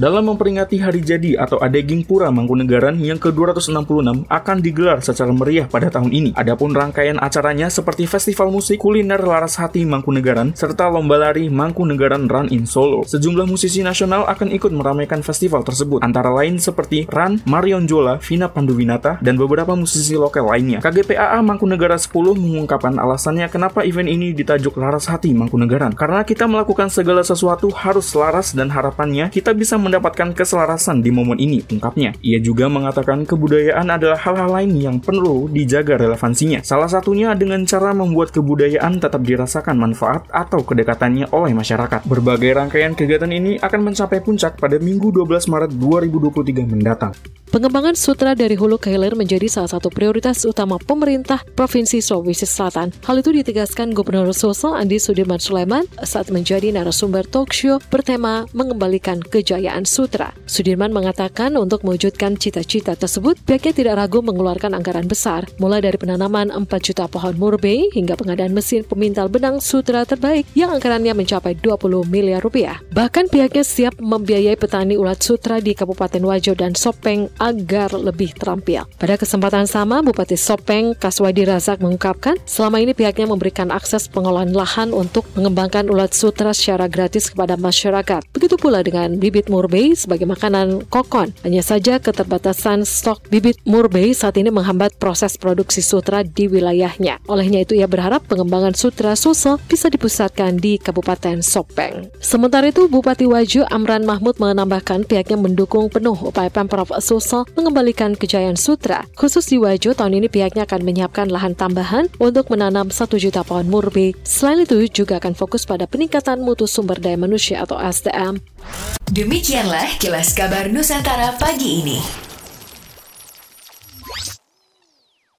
Dalam memperingati Hari Jadi atau Adeging Pura Mangkunegaran yang ke-266 akan digelar secara meriah pada tahun ini. Adapun rangkaian acaranya seperti festival musik, kuliner Laras Hati Mangkunegaran, serta lomba lari Mangkunegaran Run in Solo. Sejumlah musisi nasional akan ikut meramaikan festival tersebut, antara lain seperti Ran, Marion Jola, Vina Panduwinata, dan beberapa musisi lokal lainnya. KGPAA Mangkunegara 10 mengungkapkan alasannya kenapa event ini ditajuk Laras Hati Mangkunegaran. Karena kita melakukan segala sesuatu harus selaras dan harapannya kita bisa mendapatkan keselarasan di momen ini, ungkapnya. Ia juga mengatakan kebudayaan adalah hal-hal lain yang perlu dijaga relevansinya. Salah satunya dengan cara membuat kebudayaan tetap dirasakan manfaat atau kedekatannya oleh masyarakat. Berbagai rangkaian kegiatan ini akan mencapai puncak pada Minggu 12 Maret 2023 mendatang. Pengembangan sutra dari hulu ke hilir menjadi salah satu prioritas utama pemerintah Provinsi Sulawesi Selatan. Hal itu ditegaskan Gubernur Sulsel Andi Sudirman Sulaiman saat menjadi narasumber talk show bertema mengembalikan kejayaan sutra. Sudirman mengatakan untuk mewujudkan cita-cita tersebut, pihaknya tidak ragu mengeluarkan anggaran besar, mulai dari penanaman 4 juta pohon murbei hingga pengadaan mesin pemintal benang sutra terbaik yang anggarannya mencapai 20 miliar rupiah. Bahkan pihaknya siap membiayai petani ulat sutra di Kabupaten Wajo dan Sopeng agar lebih terampil. Pada kesempatan sama, Bupati Sopeng Kaswadi Razak mengungkapkan selama ini pihaknya memberikan akses pengolahan lahan untuk mengembangkan ulat sutra secara gratis kepada masyarakat. Begitu pula dengan bibit murbei sebagai makanan kokon. Hanya saja keterbatasan stok bibit murbei saat ini menghambat proses produksi sutra di wilayahnya. Olehnya itu ia berharap pengembangan sutra sosial bisa dipusatkan di Kabupaten Sopeng. Sementara itu, Bupati Waju Amran Mahmud menambahkan pihaknya mendukung penuh upaya Pemprov Sulsel Sulsel mengembalikan kejayaan sutra. Khusus di Wajo, tahun ini pihaknya akan menyiapkan lahan tambahan untuk menanam 1 juta pohon murbe. Selain itu, juga akan fokus pada peningkatan mutu sumber daya manusia atau SDM. Demikianlah kilas kabar Nusantara pagi ini.